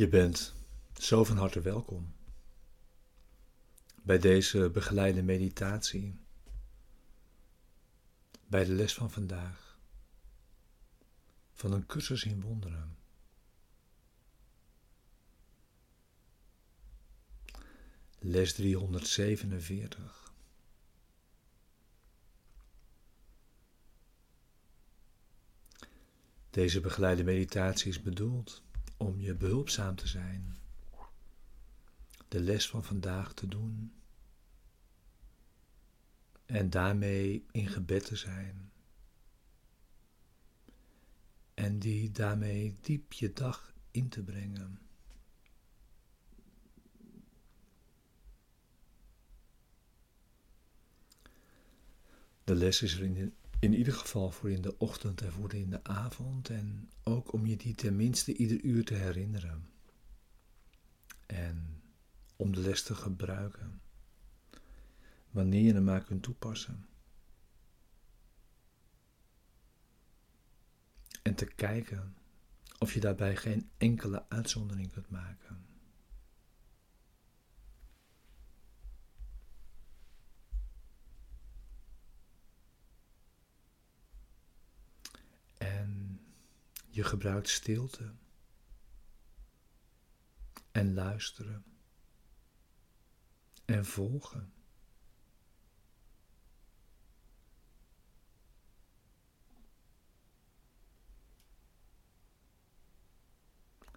Je bent zo van harte welkom bij deze begeleide meditatie, bij de les van vandaag, van een cursus in wonderen. Les 347. Deze begeleide meditatie is bedoeld om je behulpzaam te zijn, de les van vandaag te doen en daarmee in gebed te zijn. En die daarmee diep je dag in te brengen. De les is er in, in ieder geval voor in de ochtend en voor in de avond. En om je die tenminste ieder uur te herinneren. En om de les te gebruiken. Wanneer je hem maar kunt toepassen. En te kijken of je daarbij geen enkele uitzondering kunt maken. Je gebruikt stilte en luisteren en volgen.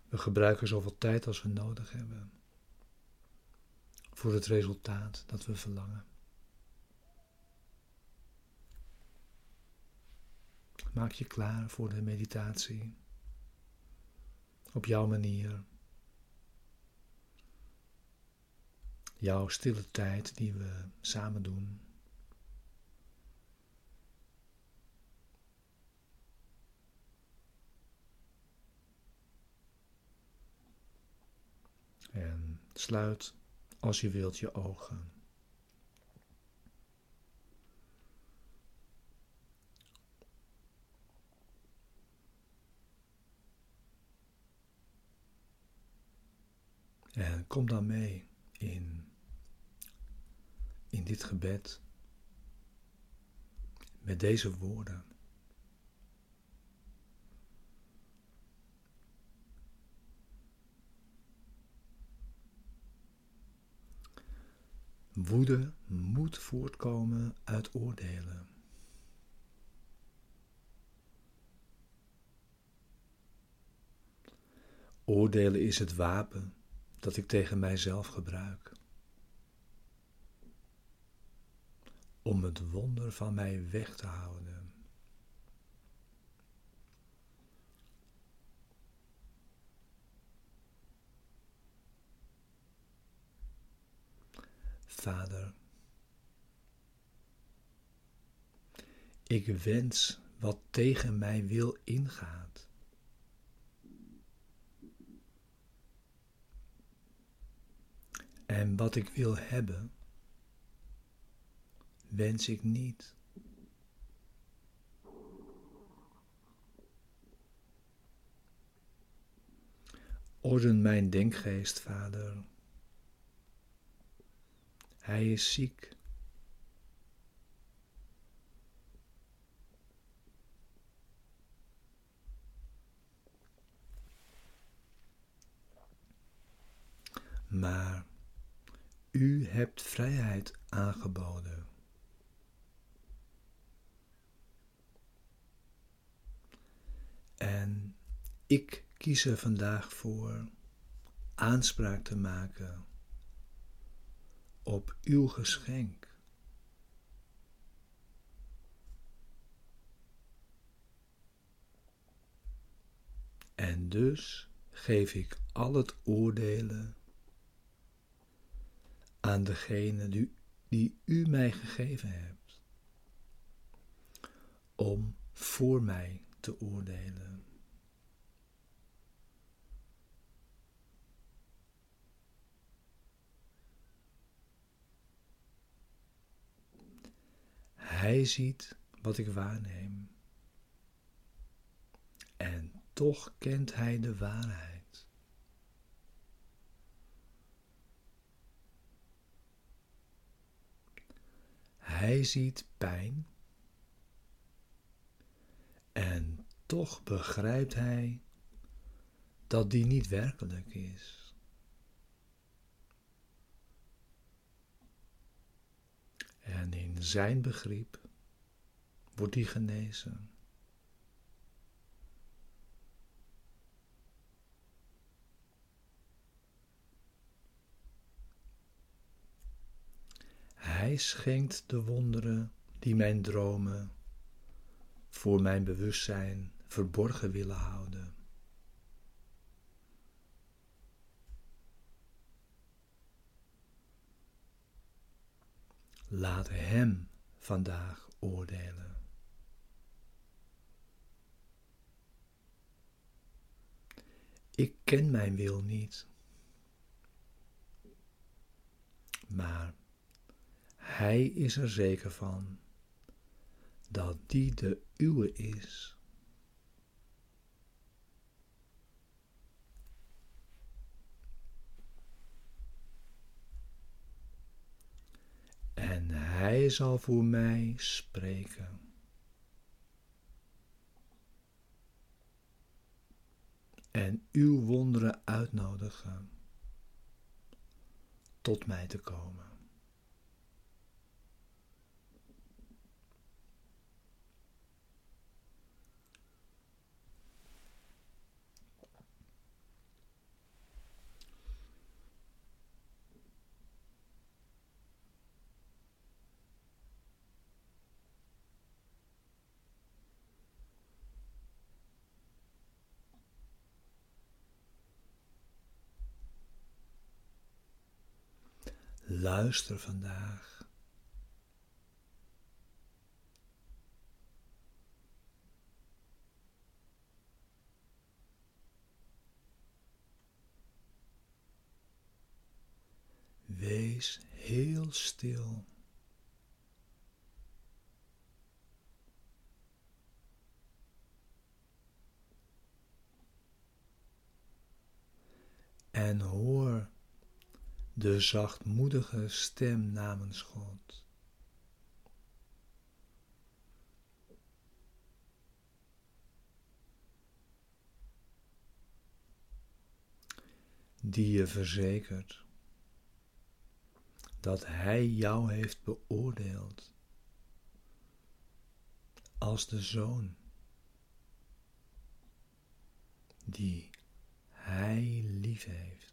We gebruiken zoveel tijd als we nodig hebben voor het resultaat dat we verlangen. Maak je klaar voor de meditatie. Op jouw manier. Jouw stille tijd die we samen doen. En sluit als je wilt je ogen. En kom dan mee in, in dit gebed met deze woorden. Woede moet voortkomen uit oordelen. Oordelen is het wapen dat ik tegen mijzelf gebruik. Om het wonder van mij weg te houden. Vader, ik wens wat tegen mij wil ingaat. En wat ik wil hebben, wens ik niet. Orden mijn denkgeest, Vader. Hij is ziek. Maar u hebt vrijheid aangeboden. En ik kies er vandaag voor aanspraak te maken op uw geschenk. En dus geef ik al het oordelen aan degene die, die u mij gegeven hebt, om voor mij te oordelen. Hij ziet wat ik waarneem. En toch kent hij de waarheid. Hij ziet pijn en toch begrijpt hij dat die niet werkelijk is. En in zijn begrip wordt die genezen. Hij schenkt de wonderen die mijn dromen voor mijn bewustzijn verborgen willen houden. Laat Hem vandaag oordelen. Ik ken mijn wil niet, maar Hij is er zeker van dat die de uwe is. En Hij zal voor mij spreken. En uw wonderen uitnodigen tot mij te komen. Luister vandaag. Wees heel stil. En hoor de zachtmoedige stem namens God. Die je verzekert dat Hij jou heeft beoordeeld als de zoon die Hij lief heeft.